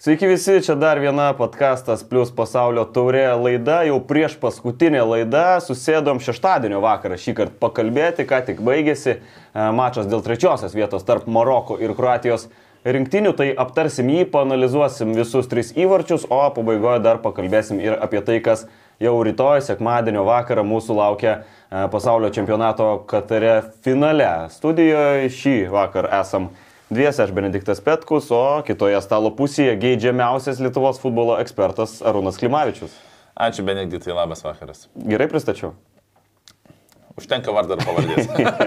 Sveiki visi, čia dar viena podkastas plus pasaulio taurė laida, jau prieš paskutinę laidą susėdom šeštadienio vakarą šį kartą pakalbėti, ką tik baigėsi e, mačas dėl trečiosios vietos tarp Maroko ir Kroatijos rinktinių, tai aptarsim jį, panalizuosim visus tris įvarčius, o pabaigoje dar pakalbėsim ir apie tai, kas jau rytoj, sekmadienio vakarą mūsų laukia e, pasaulio čempionato Katare finale. Studijoje šį vakarą esam Dviese aš Benediktas Petkus, o kitoje stalo pusėje geidžiamiausias Lietuvos futbolo ekspertas Arūnas Klimavičius. Ačiū Benediktai, labas vakaras. Gerai pristačiau. Užtenka vardą ir pavardės.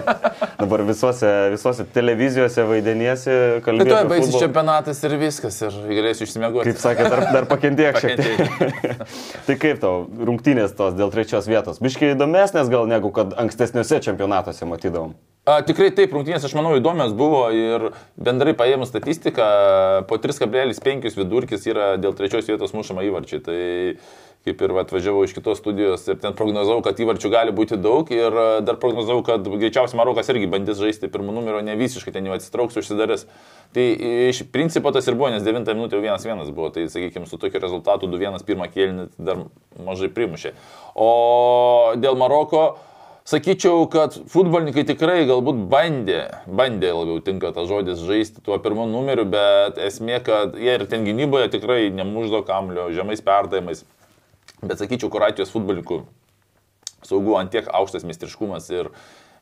Dabar visose, visose televizijose vaidiniesi, kalbėsi. Tuoj baigsis čempionatas ir viskas, ir galėsiu išsimiegoti. Kaip sakė, dar, dar pakentiek šiek tiek. tai kaip tau rungtynės tos dėl trečios vietos? Biškiai įdomesnės gal negu kad ankstesniuose čempionatuose matydavom. A, tikrai taip, rungtynės, aš manau, įdomios buvo ir bendrai paėmus statistiką, po 3,5 vidurkis yra dėl trečios vietos mušama įvarčiai. Tai kaip ir atvažiavau iš kitos studijos ir ten prognozavau, kad įvarčių gali būti daug ir dar prognozavau, kad greičiausiai Marokas irgi bandys žaisti pirmų numerio, ne visiškai ten jau atsitrauks, užsidarės. Tai iš principo tas ir buvo, nes 9 minutė jau 1-1 buvo, tai sakykime, su tokiu rezultatu 2-1 pirmą kėlinį dar mažai primušė. O dėl Maroko sakyčiau, kad futbolininkai tikrai galbūt bandė, bandė labiau tinka tas žodis žaisti tuo pirmu numeriu, bet esmė, kad jie ir ten gynyboje tikrai nemuždo kamlio, žemais perdavimais. Bet sakyčiau, Kroatijos futbolininkų saugų antiek aukštas mistriškumas ir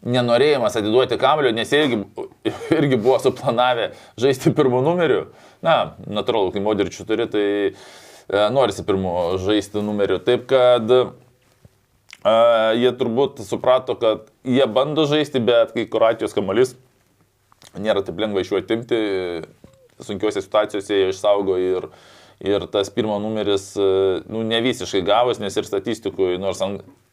nenorėjimas atiduoti kamlio, nes jie irgi, irgi buvo suplanavę žaisti pirmu numeriu. Na, natūralu, kai moderičių turi, tai e, norisi pirmu žaisti numeriu. Taip kad Uh, jie turbūt suprato, kad jie bando žaisti, bet kai Kroatijos kamuolys nėra taip lengva iš jų atimti, sunkiuose situacijose jie išsaugo ir, ir tas pirmo numeris, nu, ne visiškai gavus, nes ir statistikui, nors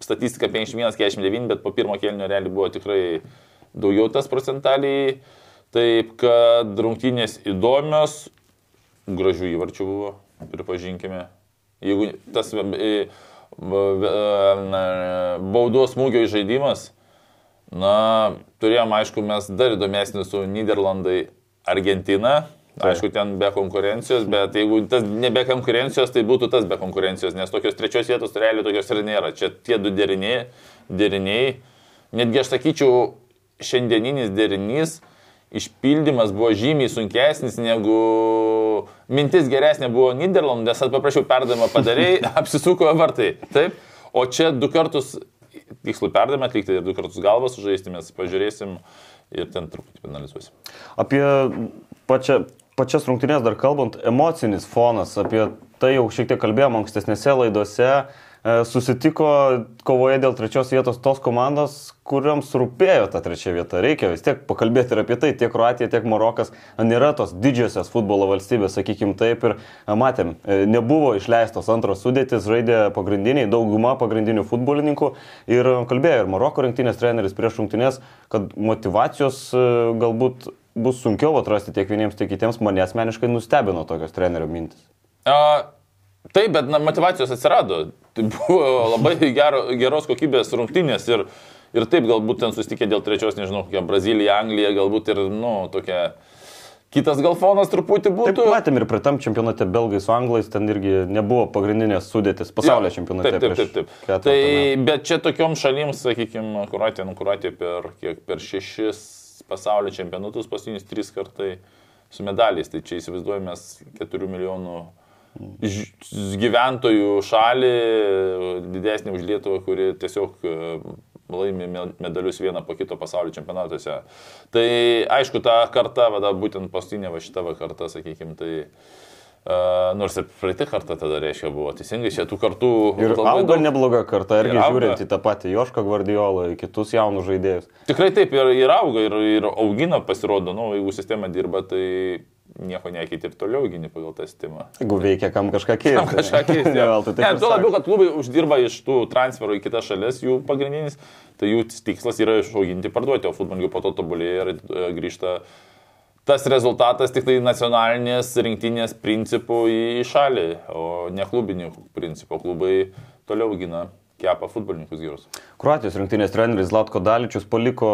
statistika 51-49, bet po pirmo kelnio realiai buvo tikrai daugiau tas procentaliai. Taip, kad rungtynės įdomios, gražių įvarčių buvo, pripažinkime. Jeigu tas baudos smūgio įžaidimas. Na, turėjom, aišku, mes dar įdomesnį su Niderlandai Argentina. Aišku, ten be konkurencijos, bet jeigu tas ne be konkurencijos, tai būtų tas be konkurencijos, nes tokios trečios vietos realiai tokios ir nėra. Čia tie du deriniai, deriniai. netgi aš sakyčiau, šiandieninis derinys išpildymas buvo žymiai sunkesnis negu mintis geresnė buvo Niderlandų, nes paprašiau perdavimą padarėjai, apsisuko vartai. Taip, o čia du kartus tikslų perdavimą atlikti ir du kartus galvas sužaisti, mes pažiūrėsim ir ten truputį penalizuosim. Apie pačią, pačias rungtynės dar kalbant, emocinis fonas, apie tai jau šiek tiek kalbėjom ankstesnėse laidose. E, susitiko kovoje dėl trečios vietos tos komandos, kuriams rūpėjo ta trečia vieta. Reikia vis tiek pakalbėti ir apie tai. Tiek Kroatija, tiek Marokas nėra tos didžiosios futbolo valstybės, sakykim taip. Ir e, matėm, e, nebuvo išleistos antros sudėtis, žaidė pagrindiniai, dauguma pagrindinių futbolininkų. Ir kalbėjo ir Maroko rinktinės treneris prieš rungtynės, kad motivacijos galbūt bus sunkiau atrasti tiek vieniems, tiek kitiems. Mane asmeniškai nustebino tokios trenerio mintis. A, Taip, bet na, motivacijos atsirado. Tai buvo labai gero, geros kokybės rungtynės ir, ir taip galbūt ten susitikė dėl trečios, nežinau, kokia Brazilija, Anglija, galbūt ir, nu, tokia kitas gal fonas truputį būtų. Taip, matėm ir prie tam čempionate belgai su anglais, ten irgi nebuvo pagrindinės sudėtis pasaulio čempionate. Taip, taip, taip. taip. Tai, bet čia tokiom šalims, sakykime, Kuratė, nu, Kuratė per, kiek, per šešis pasaulio čempionatus paskutinius tris kartai su medaliais, tai čia įsivaizduojame 4 milijonų gyventojų šalį, didesnį už Lietuvą, kuri tiesiog e, laimi medalius vieną po kito pasaulio čempionatuose. Tai aišku, ta karta, vada, būtent paskutinė va šita va karta, sakykime, tai Uh, nors ir praeitą kartą tada reiškia buvo teisingai, čia tų kartų. Ir auga daug... nebloga karta, irgi žiūrint į tą patį Jošką Guardiolą, kitus jaunus žaidėjus. Tikrai taip, ir, ir auga, ir, ir augina, pasirodo, nu, jeigu sistema dirba, tai nieko nekeiti ir toliau gini pagal tą sistemą. Jeigu veikia, kam kažką keisti. Kam kažką keisti. ne, tai ne, tuo labiau, kad klubai uždirba iš tų transferų į kitas šalis, jų pagrindinis, tai jų tikslas yra išauginti, parduoti, o futbolininkai po to tobulėja ir e, grįžta tas rezultatas tik tai nacionalinės rinktinės principų į šalį, o ne klubinių principų. Klubai toliau gina kepa futbolininkus gerus. Kroatijos rinktinės treneris Latko Daličius paliko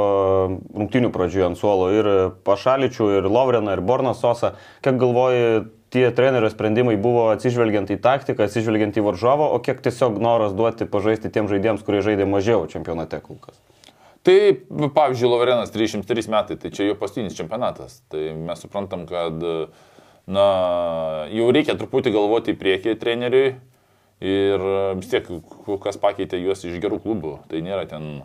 rungtinių pradžioje ant suolo ir Pašaličių, ir Lovreną, ir Borną Sosą. Kiek galvoji, tie trenerio sprendimai buvo atsižvelgiant į taktiką, atsižvelgiant į varžovą, o kiek tiesiog noras duoti pažaisti tiem žaidėjams, kurie žaidė mažiau čempionate kol kas. Tai, pavyzdžiui, Loverenas 303 metai, tai čia jo pastinis čempionatas. Tai mes suprantam, kad, na, jau reikia truputį galvoti į priekį treneriui ir vis tiek, kas pakeitė juos iš gerų klubų. Tai nėra ten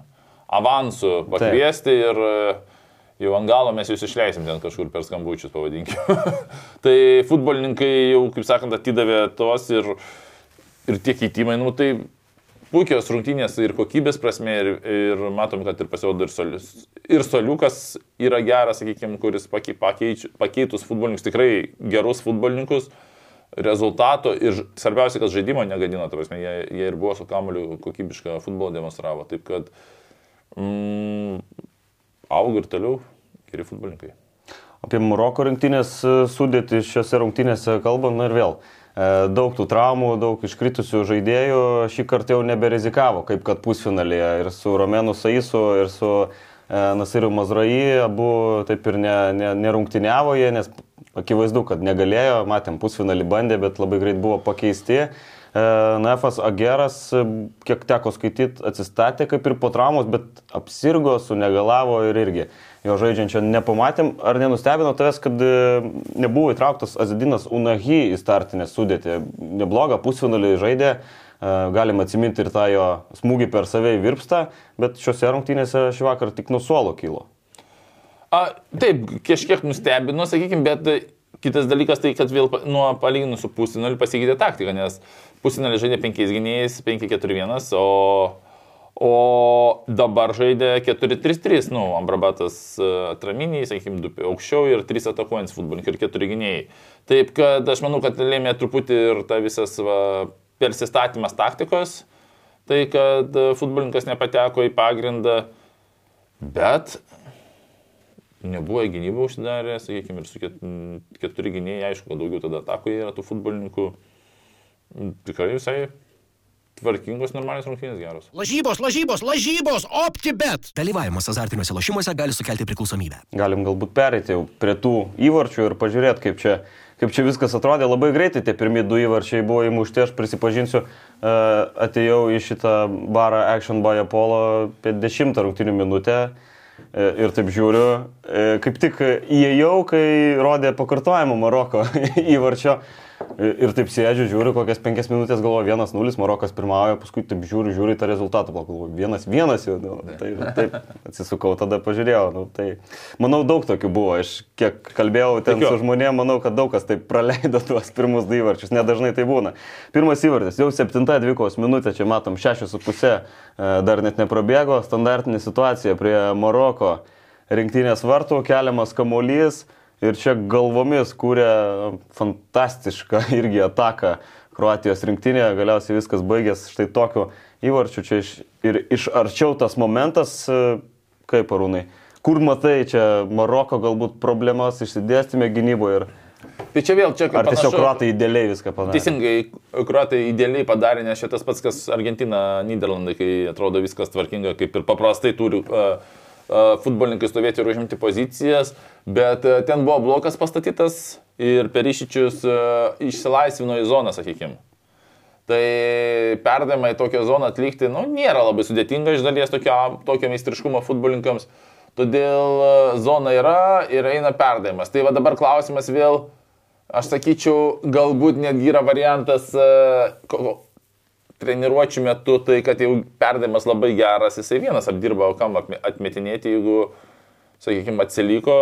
avansų pakviesti Taip. ir jau ant galo mes jūs išleisim ten kažkur per skambučius, pavadinkime. tai futbolininkai jau, kaip sakant, atidavė tos ir, ir tie keitimai, nu tai puikios rungtynės ir kokybės prasme, ir, ir matom, kad ir pasirodo ir, solius, ir soliukas yra geras, sakykime, kuris pakeič, pakeitus futbolininkus, tikrai gerus futbolininkus, rezultato ir svarbiausia, kad žaidimo negadino, ta prasme, jie, jie ir buvo su kamuoliu kokybišką futbolą demonstravo. Taip kad mm, auga ir toliau geri futbolininkai. Apie Maroko rinktinės sudėti šiose rungtynėse kalbant, na ir vėl. Uh, E, daug tų traumų, daug iškritusių žaidėjų šį kartą jau neberizikavo, kaip kad pusfinalėje ir su Romenu Saisu, ir su e, Nasiriu Mazrai abu taip ir ne, ne, nerungtiniavo jie, nes akivaizdu, kad negalėjo, matėm, pusfinalį bandė, bet labai greit buvo pakeisti. Nefas Ageras, kiek teko skaityti, atsistatė kaip ir po traumos, bet apsirgo, sunegalavo ir irgi jo žaidžiančio nepamatėm. Ar nenustebino tavęs, kad nebuvo įtrauktas Azidinas Unahy į startinę sudėtį? Neblogą pusfinalį žaidė, galim atsiminti ir tą jo smūgį per save į virpstą, bet šiuose rungtynėse šį vakarą tik nuo suolo kilo. A, taip, kažkiek nustebino, sakykime, bet kitas dalykas tai, kad vėl nuo palyginus su pusfinaliu pasikeitė taktika, nes pusfinalį žaidė 5 gynėjais, 5-4-1, o O dabar žaidė 4-3-3, nu, Ambrabatas e, atraminiai, sakykime, du aukščiau ir trys atakuojantis futbolininkai ir keturi gynėjai. Taip, kad aš manau, kad lėmė truputį ir ta visas va, persistatymas taktikos, tai kad futbolininkas nepateko į pagrindą, bet nebuvo į gynybą užsidarę, sakykime, ir su keturi gynėjai, aišku, daugiau tada atakoje yra tų futbolininkų. Tikrai visai Tvarkingos, normalios rungtynės geros. Lažybos, lažybos, lažybos, optibet. Dalyvavimas azartiniuose lošimuose gali sukelti priklausomybę. Galim galbūt perėti jau prie tų įvarčių ir pažiūrėti, kaip čia, kaip čia viskas atrodė. Labai greitai tie pirmie du įvarčiai buvo įmušti, aš prisipažinsiu, e, atėjau į šitą barą Action by Apollo apie 10 rungtynių minutę. E, ir taip žiūriu, e, kaip tik įėjau, kai rodė pakartojimą Maroko įvarčio. Ir taip sėdžiu, žiūriu, kokias penkias minutės galvoju, vienas nulis, Marokas pirmauja, paskui taip žiūriu, žiūriu tą rezultatą, galvoju, vienas vienas jau, nu, tai, taip, atsisukau, tada pažiūrėjau, nu, tai manau daug tokių buvo, aš kiek kalbėjau ten Tikiu. su žmonėmis, manau, kad daug kas taip praleido tuos pirmus du įvarčius, nedažnai tai būna. Pirmas įvartis, jau septinta dvikos minutė, čia matom šešios su pusė, e, dar net neprabėgo, standartinė situacija prie Maroko rinktinės vartų, keliamas kamuolys. Ir čia galvomis kūrė fantastišką irgi ataką Kroatijos rinktinėje, galiausiai viskas baigės štai tokiu įvarčiu. Čia iš, ir iš arčiau tas momentas, kaip arūnai, kur matai čia Maroko galbūt problemas išsidėstymė gynyboje ir Tai čia vėl čia kaip. Ar tiesiog panašu, kruatai idealiai viską padarė? Teisingai, kruatai idealiai padarė, nes šitas pats, kas Argentina, Niderlandai, kai atrodo viskas tvarkinga, kaip ir paprastai turi uh, futbolininkai stovėti ir užimti pozicijas, bet ten buvo blokas pastatytas ir perišičius išsilaisvino į zoną, sakykime. Tai perdavimą į tokią zoną atlikti, nu, nėra labai sudėtinga iš dalies tokio, tokio meistriškumo futbolininkams. Todėl zona yra ir eina perdavimas. Tai va dabar klausimas vėl, aš sakyčiau, galbūt netgi yra variantas, treniruočio metu tai, kad jau perdavimas labai geras, jisai vienas apdirba, o kam atmetinėti, jeigu, sakykime, atsiliko,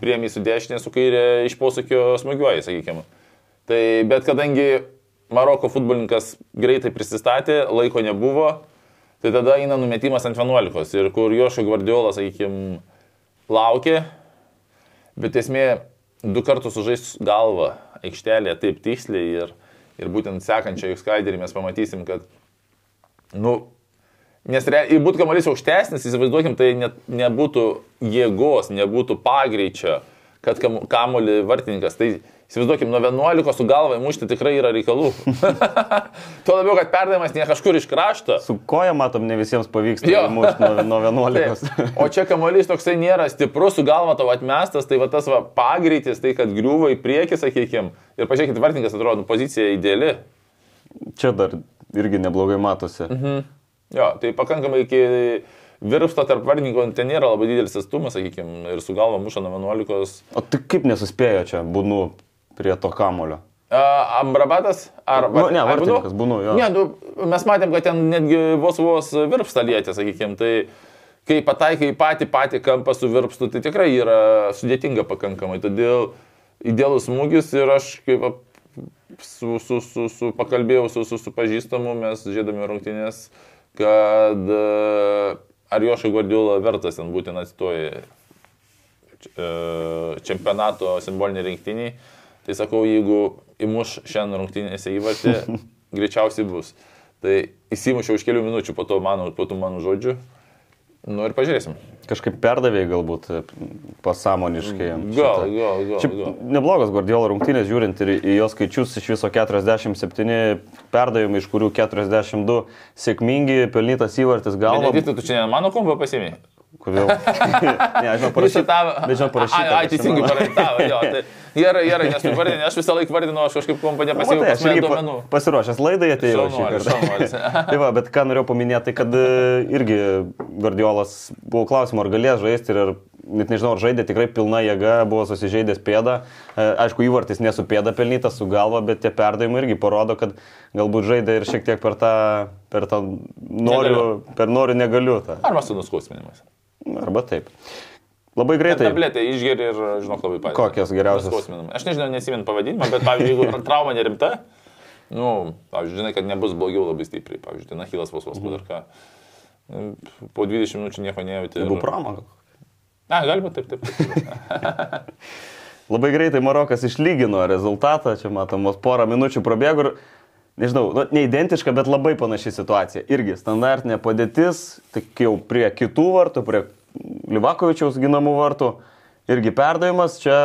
priemi su dešinė, su kairė iš posūkio smūgiuoja, sakykime. Tai bet kadangi Maroko futbolininkas greitai prisistatė, laiko nebuvo, tai tada eina numetimas ant 11 ir kur Jošo Guardiola, sakykime, laukė, bet esmė du kartus sužais galvą aikštelėje taip tiksliai ir ir būtent sekančią juk skaiderį mes pamatysim, kad, nu, nes jei būtų kamuolys aukštesnis, įsivaizduokim, tai net nebūtų jėgos, nebūtų pagreičio, kad kam- kamuolį vartininkas. Tai įsivaizduokim, nuo 11 su galva įmušti tikrai yra reikalų. Tuo labiau, kad perdavimas ne kažkur iš krašto. Su koja, matom, ne visiems pavyksta įmušti nuo, nuo 11. Taip. O čia kamuolys toksai nėra stiprus, su galva tavo atmestas, tai va tas va pagreitis, tai kad griūva į priekį, sakykime. Ir pažiūrėkit, vartininkas atrodo, nu, pozicija ideali. Čia dar irgi neblogai matosi. Mhm. Jo, tai pakankamai iki virpsto tarp vartininkų ten nėra labai didelis atstumas, sakykime, ir su galva muša nuo 11. O tai kaip nesuspėjo čia, būnu prie to kamulio? Uh, Ambrabatas ar... Nu, ne, ar vartininkas, Bunu, jo. Ne, nu, mes matėm, kad ten netgi vos vos virpsta lietė, sakykime, tai kai pataikai į patį patį kampą su virpstu, tai tikrai yra sudėtinga pakankamai. Todėl idealus smūgis ir aš kaip su, su, su, su pakalbėjau su, su, su pažįstamu, mes žiedami rungtynės, kad e, ar Jošai Guardiola vertas ten būtent atsitoji e, čempionato simbolinį rinktinį. Tai sakau, jeigu įmuš šiandien rungtynėse įvartį, greičiausiai bus. Tai įsimušiau už kelių minučių po to mano, po tų mano žodžių. Nu ir pažiūrėsim. Kažkaip perdavėjai galbūt e, pasąmoniškai. Gal, šitą. gal, gal. Šiaip gal. neblogas Guardiola rungtynės, žiūrint ir į jos skaičius, iš viso 47 perdavimai, iš kurių 42 sėkmingi, pelnytas įvartis galva. Benediktai, tu čia mano kompą pasimė. Kodėl? ne, aš žinau, parašyta. Bet žinau, parašyta. Ai, teisingai parašyta. Tai gerai, gerai, nes tu vardinai, aš visą laiką vardinu, aš kažkaip kompą Na, nepasiėmiau tai, pas duomenų. pasiruošęs laidai atėjau tai va, bet ką norėjau paminėti, tai kad e, irgi Guardiolas buvo klausimų, ar galės žaisti ir ar, net nežinau, ar žaidė tikrai pilna jėga, buvo susižeidęs pėdą. E, Aišku, įvartis nesu pėda pelnytas, su galva, bet tie perdavimai irgi parodo, kad galbūt žaidė ir šiek tiek per tą, per tą noriu, Negaliu. per noriu negaliu. Tą. Arba su nuskausminimas. Arba taip. Labai greitai. Tabletė išgeri ir, žinok, labai padeda. Kokios geriausios? Nuskausminimai. Aš nežinau, nesimint pavadinimą, bet, pavyzdžiui, jeigu trauma nerimta, nu, pavyzdžiui, žinai, kad nebus blogiau labai stipriai, pavyzdžiui, tai Nahilas vos vos padar ką. Po 20 minučių nieko nejauti. Jeigu pramoga. Na, galima taip, taip. taip. Labai greitai Marokas išlygino rezultatą, čia matomos porą minučių prabėgo ir, nežinau, nu, neidentiška, bet labai panaši situacija. Irgi standartinė padėtis, tik jau prie kitų vartų, prie Livakovičiaus ginamų vartų, irgi perdavimas, čia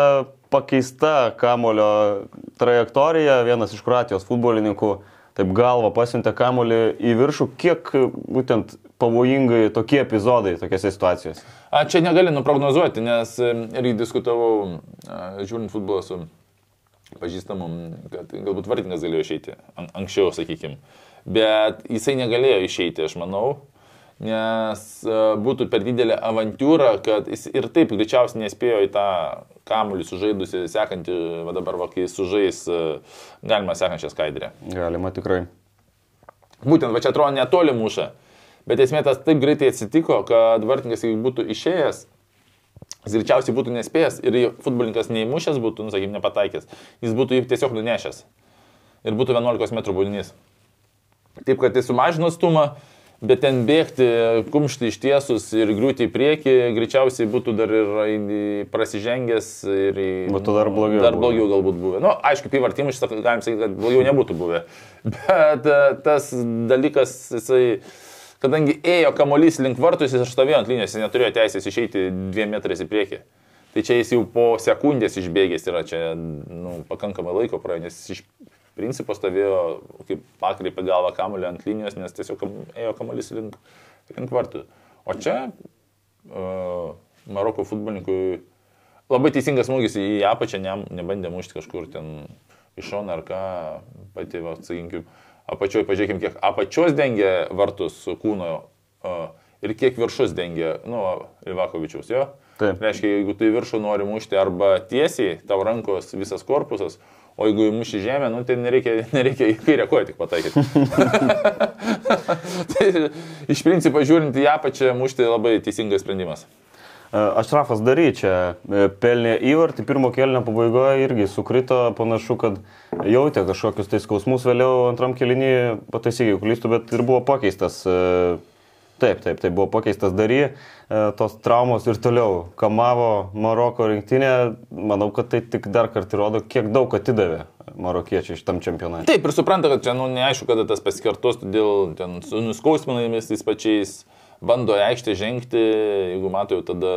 pakeista kamulio trajektorija, vienas iš Kroatijos futbolininkų taip galva pasiuntė kamulį į viršų, kiek būtent pavojingai tokie epizodai tokiose situacijose. A, čia negali nuprognozuoti, nes e, irgi diskutavau, a, žiūrint futbolą su pažįstamu, kad galbūt vartininkas galėjo išeiti an, anksčiau, sakykime. Bet jisai negalėjo išeiti, aš manau, nes a, būtų per didelė avantūra, kad jis ir taip greičiausiai nespėjo į tą kamuolį sužaidusi sekantį, va dabar, va, kai sužais, a, galima sekančią skaidrę. Galima tikrai. Būtent, va čia atrodo netoli muša. Bet esmė tas taip greitai atsitiko, kad vartininkas, jeigu būtų išėjęs, jis greičiausiai būtų nespėjęs ir futbolininkas neįmušęs būtų, nu, sakykime, nepataikęs, jis būtų jį tiesiog nunešęs. Ir būtų 11 m baudinys. Taip, kad jis sumažino atstumą, bet ten bėgti, kumšti ištiesus ir griūti į priekį, greičiausiai būtų dar ir prasižengęs ir. Būtų dar blogiau Dar blogiau galbūt buvę. Na, nu, aišku, pivartimų šitą galim sakyti, kad blogiau nebūtų buvę. Bet e, tas dalykas, jisai, kadangi ėjo kamolys link vartų, jis stovėjo ant linijos, jis neturėjo teisės išeiti dviem metrais į priekį. Tai čia jis jau po sekundės išbėgęs yra, čia nu, pakankamai laiko praėjo, nes iš principo stovėjo, kaip pakreipė galvą kamolį ant linijos, nes tiesiog ėjo kamolys link, link vartų. O čia uh, Maroko futbolininkui labai teisingas smūgis į apačią, ne, nebandė mušti kažkur ten iš šono ar ką, pati, sakykim, apačioje, pažiūrėkim, kiek apačios dengia vartus su kūno ir kiek viršus dengia, nu, Livakovičiaus, jo. Taip. Reiškia, jeigu tu į viršų nori mušti arba tiesiai, tau rankos visas korpusas, o jeigu įmuši žemę, nu, tai nereikia, nereikia į kairę koją tik pataikyti. tai iš principo žiūrint į apačią, mušti labai teisingas sprendimas. Ašrafas Dary čia e, pelnė įvartį, pirmo kelnio pabaigoje irgi sukrito, panašu, kad jautė kažkokius tai skausmus, vėliau antram kelinį pataisykiai klystų, bet ir buvo pakeistas. Taip, taip, tai buvo pakeistas Dary, tos traumos ir toliau kamavo Maroko rinktinė, manau, kad tai tik dar kartą rodo, kiek daug atidavė marokiečiai šitam čempionatui. Taip, ir supranta, kad čia, nu, neaišku, kada tas pasikartos, todėl ten su nuskausminamais tais pačiais bando aikštę žengti, jeigu mato jau tada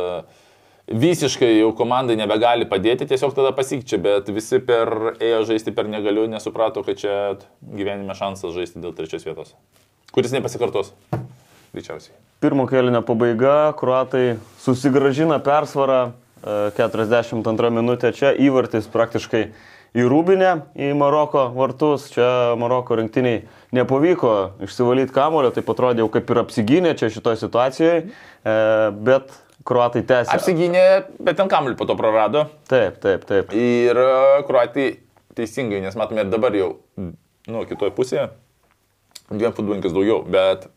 visiškai jau komandai nebegali padėti, tiesiog tada pasikčia, bet visi per ėjo žaisti per negaliu, nesuprato, kad čia gyvenime šansas žaisti dėl trečios vietos, kuris nepasikartos. Greičiausiai. Pirmo kelio pabaiga, kruatai susigražina persvarą, e, 42 minutė čia, įvartis praktiškai į Rūbinę, į Maroko vartus. Čia Maroko rinktiniai nepavyko išsivalyti kamulio, tai atrodė jau kaip ir apsigynė čia šitoje situacijoje, bet kruatai tęsė. Apsigynė, bet ten kamuolį po to prarado. Taip, taip, taip. Ir e, kruatai teisingai, nes matome ir dabar jau, nu, kitoje pusėje, dviem futbolininkais daugiau, bet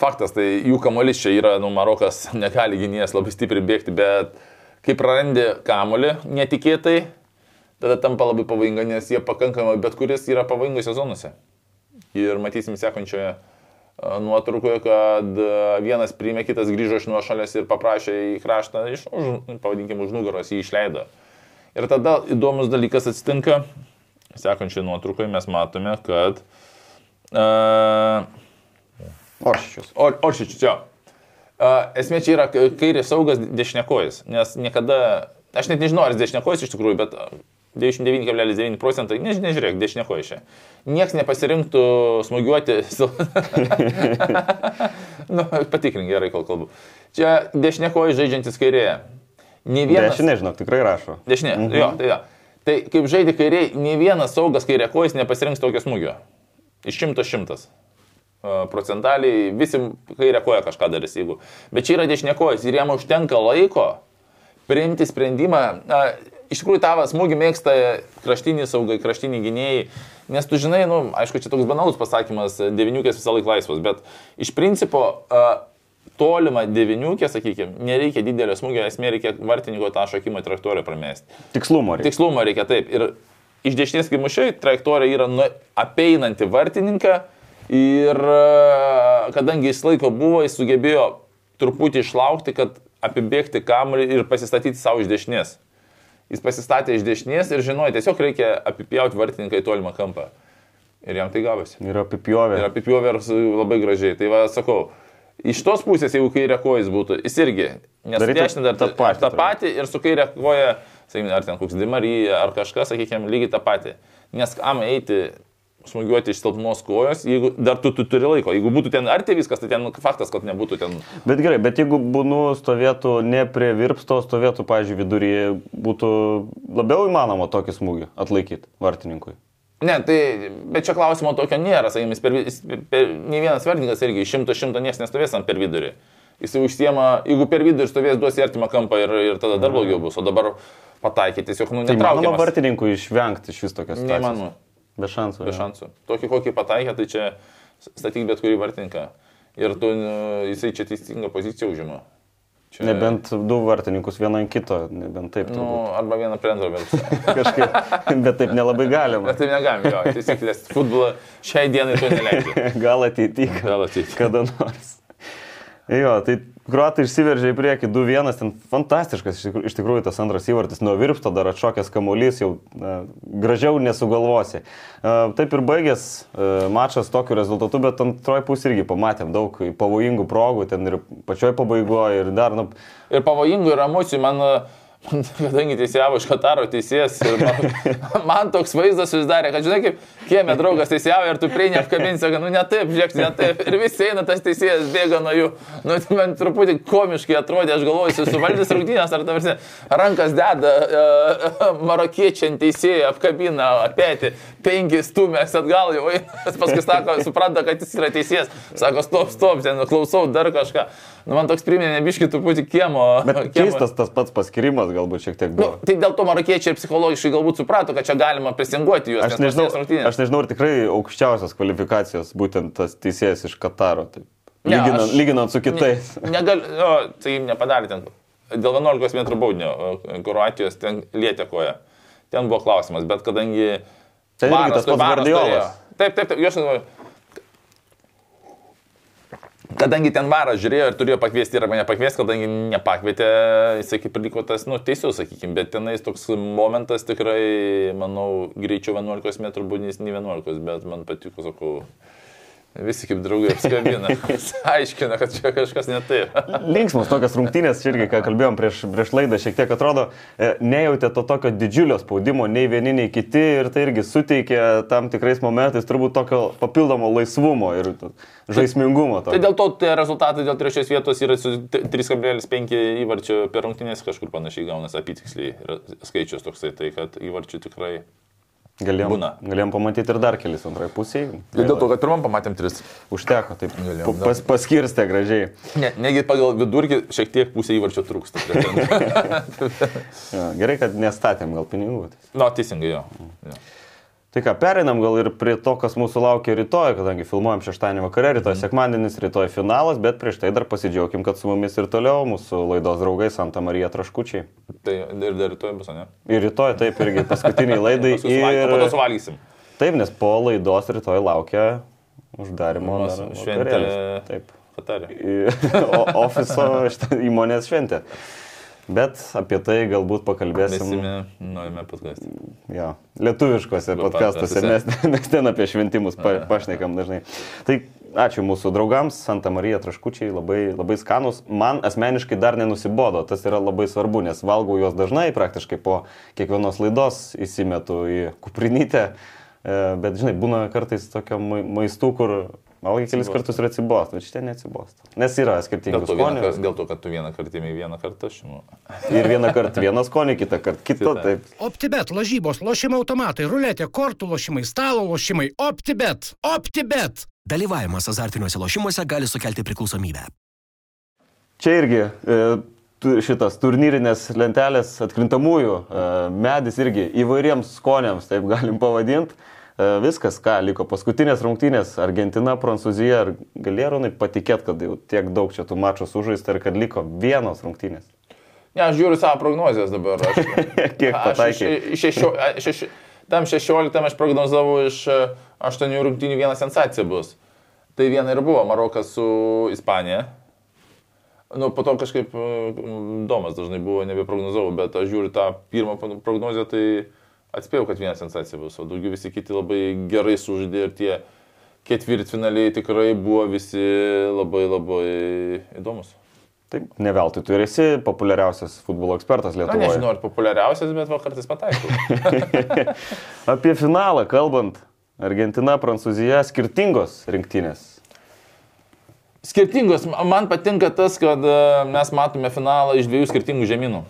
faktas, tai jų kamuolys čia yra, nu, Marokas negali gynėjas labai stipriai bėgti, bet kai prarandi kamuolį netikėtai, tada tampa labai pavojinga, nes jie pakankamai, bet kuris yra pavojingose zonose. Ir matysim sekančioje nuotraukoje, kad vienas priėmė, kitas grįžo iš nuošalės ir paprašė į kraštą, iš, už, pavadinkim, už nugaros jį išleido. Ir tada įdomus dalykas atsitinka, sekančioje nuotraukoje mes matome, kad... Uh, Oršičius. Or, Oršičius, jo. Uh, esmė čia yra kairės saugas dešinėkojas, nes niekada, aš net nežinau, ar jis dešinėkojas iš tikrųjų, bet 99,9 procentai, než, nežiūrėk, dešinėkoja čia. Niekas nepasirinktų smūgiuoti. nu, patikrink gerai, kol kalbu. Čia dešinėkoja žaidžiantis kairėje. Ne vienas... Dešinė, žinok, tikrai rašo. Dešinė, mhm. jo, tai jo. Tai kaip žaidži kairiai, ne vienas saugas kairė kojas nepasirinks tokio smūgio. Iš šimto šimtas. Procentaliai visi kairė koja kažką darys, jeigu. Bet čia yra dešinė kojas ir jam užtenka laiko priimti sprendimą. Na, iš tikrųjų tavo smūgį mėgsta kraštiniai saugai, kraštiniai gynėjai, nes tu žinai, nu, aišku, čia toks banalus pasakymas, deviniukės visą laiką laisvas, bet iš principo tolimą deviniukę, sakykime, nereikia didelio smūgio, esmė reikia vartininko tą šokimo trajektoriją pramesti. Tikslumo reikia. Tikslumo reikia taip. Ir iš dešinės, kai mušiai, trajektorija yra nu, apeinanti vartininką ir kadangi jis laiko buvo, jis sugebėjo truputį išlaukti, kad apibėgti kamuolį ir pasistatyti savo iš dešinės. Jis pasistatė iš dešinės ir žinojo, tiesiog reikia apipjauti vartininką į tolimą kampą. Ir jam tai gavosi. Ir apipjovė. Ir apipjovė labai gražiai. Tai va, sakau, iš tos pusės, jeigu kairė kojas būtų, jis irgi, nes dešinė dar tą patį. tą patį ir su kairė koja, sakykime, ar ten koks Dimarija, ar kažkas, sakykime, lygiai tą patį. Nes kam eiti smūgiuoti iš silpnos kojos, jeigu dar tu, tu turi laiko. Jeigu būtų ten arti viskas, tai ten faktas, kad nebūtų ten. Bet gerai, bet jeigu būnu stovėtų ne prie virpsto, stovėtų, pažiūrėjau, viduryje, būtų labiau įmanoma tokį smūgį atlaikyti vartininkui. Ne, tai, bet čia klausimo tokio nėra, sakykime, per, per, ne vienas vartininkas irgi šimto šimto niekas nestovės ant per vidurį. Jis užsiema, jeigu per vidurį stovės, duos į artimą kampą ir, ir tada dar blogiau bus, o dabar pataikyti tiesiog, nu, netraukiamas. Tai manoma vartininkui išvengti iš vis tokios situacijos. Neįmanoma. Be šansų. Be šansų. Tokį kokį pataikė, tai čia statyk bet kurį vartininką. Ir tu, nu, jisai čia teisingą poziciją užima. Čia... Nebent du vartininkus vieną ant kito, nebent taip. Nu, arba vieną prie antro, bet... Kažkaip, bet taip nelabai galima. Bet taip negalima, jo, taisyklės futbolo šiai dienai to neleidžia. Gal ateityje. Gal ateityje. Kada nors. Jo, tai Kruatai išsiveržė į priekį 2-1, ten fantastiškas iš tikrųjų tas antras įvartis, nuo virpsto dar atšokęs kamuolys, jau na, gražiau nesugalvosi. Taip ir baigės mačas tokiu rezultatu, bet antroji pusė irgi pamatėm daug pavojingų progų, ten ir pačioj pabaigoje, ir dar, nu... Ir pavojingų ir emocijų, man uh kadangi teisėjavo iš Kataro teisėjas ir man, man toks vaizdas susidarė, kad žinai, kaip kiemė draugas teisėjavo ir tu prieini apkabinti, sakai, nu ne taip, žiūrėk, ne taip. Ir visi eina, tas teisėjas bėga nuo jų. Nu, tai man truputį komiškai atrodė, aš galvoju, jis suvaldys rungtynės, ar tavasi rankas deda uh, marokiečiant teisėjai, apkabina, apėti, penki stumės atgal, jau paskui sako, supranta, kad jis yra teisėjas, sako, stop, stop, ten klausau dar kažką. Nu, man toks priminė nebiški truputį kiemo. Bet kiemo. keistas tas pats paskirimas galbūt šiek tiek buvo. Nu, tai dėl to marokiečiai ir psichologiškai galbūt suprato, kad čia galima presinguoti juos. Aš nežinau, aš nežinau, ar tikrai aukščiausios kvalifikacijos būtent tas teisėjas iš Kataro. Taip. Ne, lyginant, aš, lyginant su kitais. Ne, negal, o, tai nepadarė ten. Dėl 11 m baudinio Kroatijos ten lietė koja. Ten buvo klausimas, bet kadangi... Ten irgi tas pats Guardiolas. Taip, taip, taip, aš galvoju Kadangi ten varas žiūrėjo ir turėjo pakviesti ir mane pakviesti, kadangi nepakvietė, jisai kaip ir liko tas, nu, teisus, sakykime, bet tenais toks momentas tikrai, manau, greičiau 11 m būdys, ne 11, bet man patiko, sakau, Visi kaip draugai apskabina. Aiškina, kad čia kažkas ne taip. Linksmos tokios rungtynės, čia irgi, ką kalbėjom prieš, prieš laidą, šiek tiek atrodo, e, nejautė to tokio didžiulio spaudimo nei vieni, nei kiti ir tai irgi suteikė tam tikrais momentais turbūt tokio papildomo laisvumo ir žaismingumo. Tai dėl to tie rezultatai dėl trečios vietos yra su 3,5 įvarčio per rungtynės kažkur panašiai gaunasi apytiksliai skaičius toksai, tai kad įvarčių tikrai Galėjom, Būna. galėjom pamatyti ir dar kelis antrai pusiai. Ir dėl to, kad pirmam pamatėm tris. Užteko, taip. Galėjom Pas, paskirstė gražiai. Ne, negi pagal vidurkį šiek tiek pusė įvarčio trūksta. Ja, gerai, kad nestatėm gal pinigų. Na, teisingai jo. jo. Tai ką, pereinam gal ir prie to, kas mūsų laukia rytoj, kadangi filmuojam šeštadienį vakare, rytoj sekmadienis, rytoj finalas, bet prieš tai dar pasidžiaugim, kad su mumis ir toliau mūsų laidos draugai Santa Marija Traškučiai. Tai ir dar rytoj bus, ne? Ir rytoj taip irgi paskutiniai laidai. O po to suvalgysim. Taip, nes po laidos rytoj laukia uždarimo šventė. Taip. O- Ofiso įmonės šventė. Bet apie tai galbūt pakalbėsim. Norime paskaisti. Jo, lietuviškose podcastuose podcastuose. mes ten apie šventimus pa, pašnekam dažnai. Tai ačiū mūsų draugams, Santa Marija traškučiai, labai, labai skanus. Man asmeniškai dar nenusibodo, tas yra labai svarbu, nes valgau juos dažnai, praktiškai po kiekvienos laidos įsimetu į kuprinytę. E, Bet žinai, būna kartais tokio mai- maistų, kur valgai kelis kartus ir atsibosta, bet šitie neatsibosta. Nes yra skonių. kar- dėl to, kad tu vieną kartą įmė vieną kartą, aš žinau. Ir vieną kartą vieną skonį, kitą kartą kitą. Taip. OptiBet, lažybos, lošimo automatai, ruletė, kortų lošimai, stalo lošimai. OptiBet. OptiBet. Dalyvavimas azartiniuose lošimuose gali sukelti priklausomybę. Čia irgi e, tu- šitas turnyrinės lentelės atkrintamųjų e, medis irgi įvairiems skoniams, taip galim pavadinti. Viskas, ką liko paskutinės rungtynės - Argentina, Prancūzija. Ar galėronai patikėt, kad jau tiek daug čia tų mačų sužaista ir kad liko vienos rungtynės? Ne, aš žiūriu savo prognozijas dabar. Aš, Kiek pataikė? Šešio, šeši, tam 16 aš prognozavau iš 8 rungtynių vieną sensaciją bus. Tai viena ir buvo Marokas su Ispanija. Nu, po to kažkaip mm, Domas dažnai buvo, nebeprognozavau, bet aš žiūriu tą pirmą prognozę, tai atspėjau, kad viena sensacija bus, o daugiau visi kiti labai gerai sužaidė ir tie ketvirtfinaliai tikrai buvo visi labai labai įdomus. Taip, ne veltui tu ir esi populiariausias futbolo ekspertas Na, Lietuvoje. nežinau, ar populiariausias, bet va kartais pataikau. Apie finalą kalbant, Argentina, Prancūzija skirtingos rinktinės. Skirtingos. Man patinka tas, kad e, mes matome finalą iš dviejų skirtingų žemynų.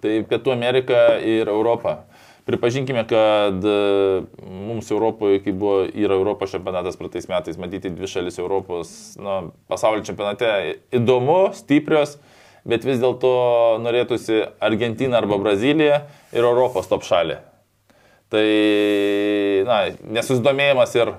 Tai Pietų Amerika ir Europa. Pripažinkime, kad e, mums Europoje, kai buvo, yra Europos čempionatas praeitais metais, matyti dvi šalis Europos na, pasaulio čempionate įdomu, stiprios, bet vis dėlto norėtųsi Argentina arba Brazilija ir Europos top šalį. Tai, na, nesusidomėjimas ir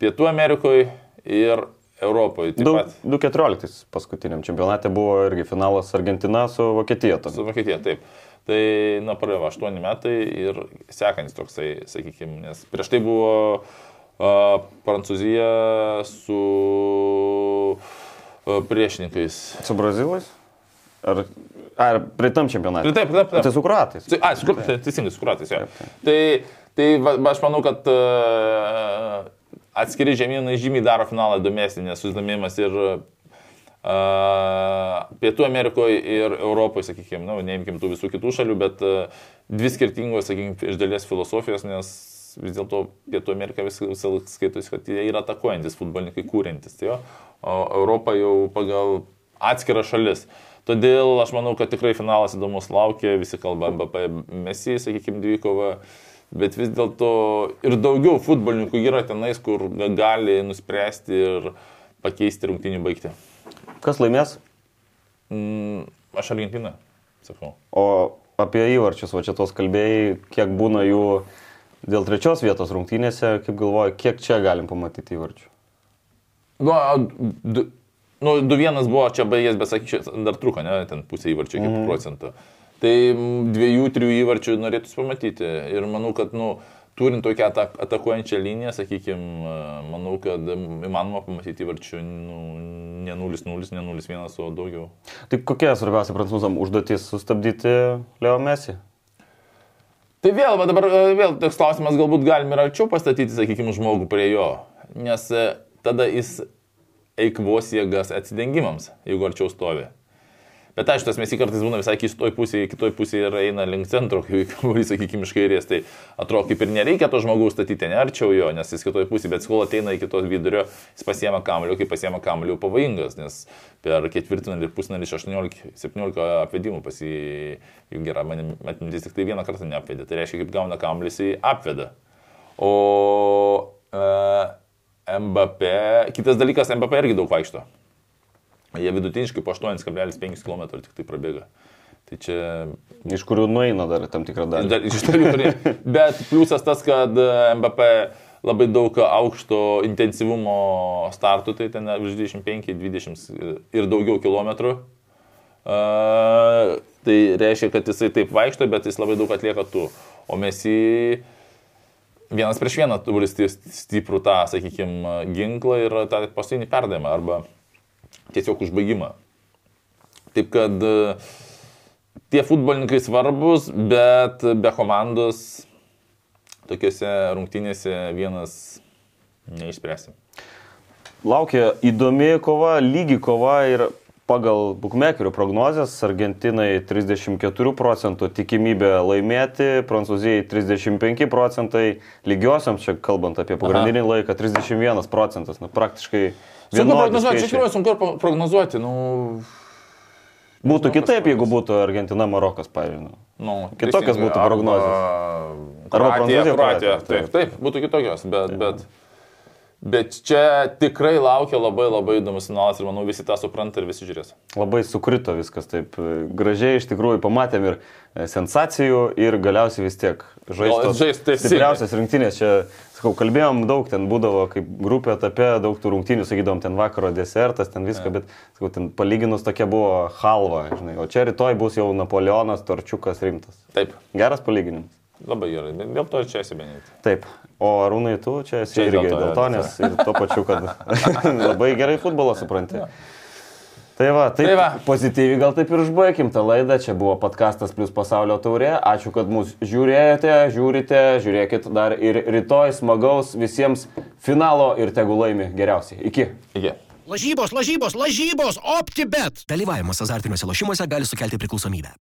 Pietų Amerikoje, ir Europoje. Taip Du- pat 2014 paskutiniam čempionate buvo irgi finalas Argentina su Vokietija. tuomet. su Vokietija, taip. Tai, na, praėjo 8 metai ir sekantis toksai, sakykime, nes prieš tai buvo uh, Prancūzija su uh, priešininkais. Su brazilais? Ar, ar prieitam čempionate? Tai taip, taip, taip. Tai su kruatais. Tai- A, su kur- tai teisingai, su kuratais, jo. Tai, tai va, aš manau, kad uh, atskiri žemynai žymiai daro finalą įdomesnį, nes susidomėjimas ir Pietų Amerikoje ir Europoje, sakykime, nu, neimkim tų visų kitų šalių, bet uh, dvi skirtingos, sakykime, iš dalies filosofijos, nes vis dėlto Pietų Amerika vis, visą laiką skaitosi, kad jie yra atakuojantis futbolininkai, kūrintis, tai jo, o Europa jau pagal atskirą šalis. Todėl aš manau, kad tikrai finalas įdomus laukia, visi kalba MBP, Messi, sakykime, dvikova, bet vis dėlto ir daugiau futbolininkų yra tenais, kur gali nuspręsti ir pakeisti rungtinių baigti. Kas laimės? Mm, aš Argentiną, sakau. O apie įvarčius, va čia tos kalbėjai, kiek būna jų dėl trečios vietos rungtynėse, kaip galvoju, kiek čia galim pamatyti įvarčių? Nu, du, nu, 2-1 buvo čia baigęs, bet sakyčiau, dar truko, ne, ten pusė įvarčio iki mm. procentų. Tai dviejų, trijų įvarčių norėtųsi pamatyti. Ir manau, kad, nu, turint tokią atak, atakuojančią liniją, sakykime, manau, kad įmanoma pamatyti įvarčių nu, ne 0-0, ne 0-1, o daugiau. Tai kokia svarbiausia prancūzam užduotis sustabdyti Leo Messi? Tai vėl, va dabar e, vėl toks klausimas, galbūt galim ir arčiau pastatyti, sakykime, žmogų prie jo. Nes e, tada jis eikvos jėgas atsidengimams, jeigu arčiau stovi. Bet aišku, tas mes į kartais būna visai kitoj pusėje, kitoj pusėje ir eina link centro, kuris, sakykime, iš kairės, tai atrodo, kaip ir nereikia to žmogaus statyti, ne arčiau jo, nes jis kitoj pusėje, bet kol ateina iki tos vidurio, jis pasiema kamlių, kai pasiema kamlių pavojingas, nes per ketvirtinį ir pusnarį 18-17 apvedimų pasijungia, man atmintis tik tai vieną kartą neapvedė, tai reiškia, kaip gauna kamlius į apvedą. O uh, MBP, kitas dalykas, MBP irgi daug vaikšto. Jie vidutiniškai po 8,5 km tik tai prabėga. Tai čia... Iš kurių nueina dar tam tikrą dalį. Dar, iš dalių, kurie. Bet pliusas tas, kad MBP labai daug aukšto intensyvumo startų, tai ten virš 25, 20 ir daugiau kilometrų. Uh, tai reiškia, kad jisai taip vaikšto, bet jis labai daug atlieka tų. O mes į vienas prieš vieną turi stiprų tą, sakykime, ginklą ir tą paskutinį perdavimą arba tiesiog užbaigimą. Taip kad e, tie futbolininkai svarbus, bet be komandos tokiuose rungtynėse vienas neišspręsim. Laukia įdomi kova, lygi kova ir pagal bukmekerių prognozes Argentinai 34 procentų tikimybė laimėti, Prancūzijai 35 procentai, lygiosiams čia kalbant apie pagrindinį Aha. laiką 31 procentas, nu, praktiškai Sunku prognozuoti, iš tikrųjų sunku prognozuoti. Nu... Būtų kitaip, jeigu būtų Argentina, Marokas, pavyzdžiui. Nu. Nu, Kitokios būtų prognozijos. Arba Prancūzija, Kroatija. Taip, taip, būtų kitokios, bet, bet, bet čia tikrai laukia labai labai įdomus finalas ir manau visi tą supranta ir visi žiūrės. Labai sukrito viskas taip gražiai, iš tikrųjų pamatėm ir sensacijų ir galiausiai vis tiek žaistos. Žaistas. Stipriausias rinktinės čia Sakau, kalbėjom daug, ten būdavo kaip grupė etape, daug tų rungtynių, sakydom, ten vakaro desertas, ten viską, bet, sakau, ten palyginus tokia buvo halva, žinai, o čia rytoj bus jau Napoleonas, Torčiukas rimtas. Taip. Geras palyginimas. Labai gerai, dėl to čia esi benėti. Taip, o Arūnai, tu čia esi čia irgi dėl to, dėl to nes ir tuo pačiu, kad labai gerai futbolą supranti. Ja. Tai va, taip, tai va. pozityviai gal taip ir užbaigim tą laidą. Čia buvo podkastas plus pasaulio taurė. Ačiū, kad mus žiūrėjote, žiūrite, žiūrėkit dar ir rytoj smagaus visiems finalo ir tegul laimi geriausiai. Iki. Iki. Lažybos, lažybos, lažybos, optibet. Dalyvavimas azartiniuose lošimuose gali sukelti priklausomybę.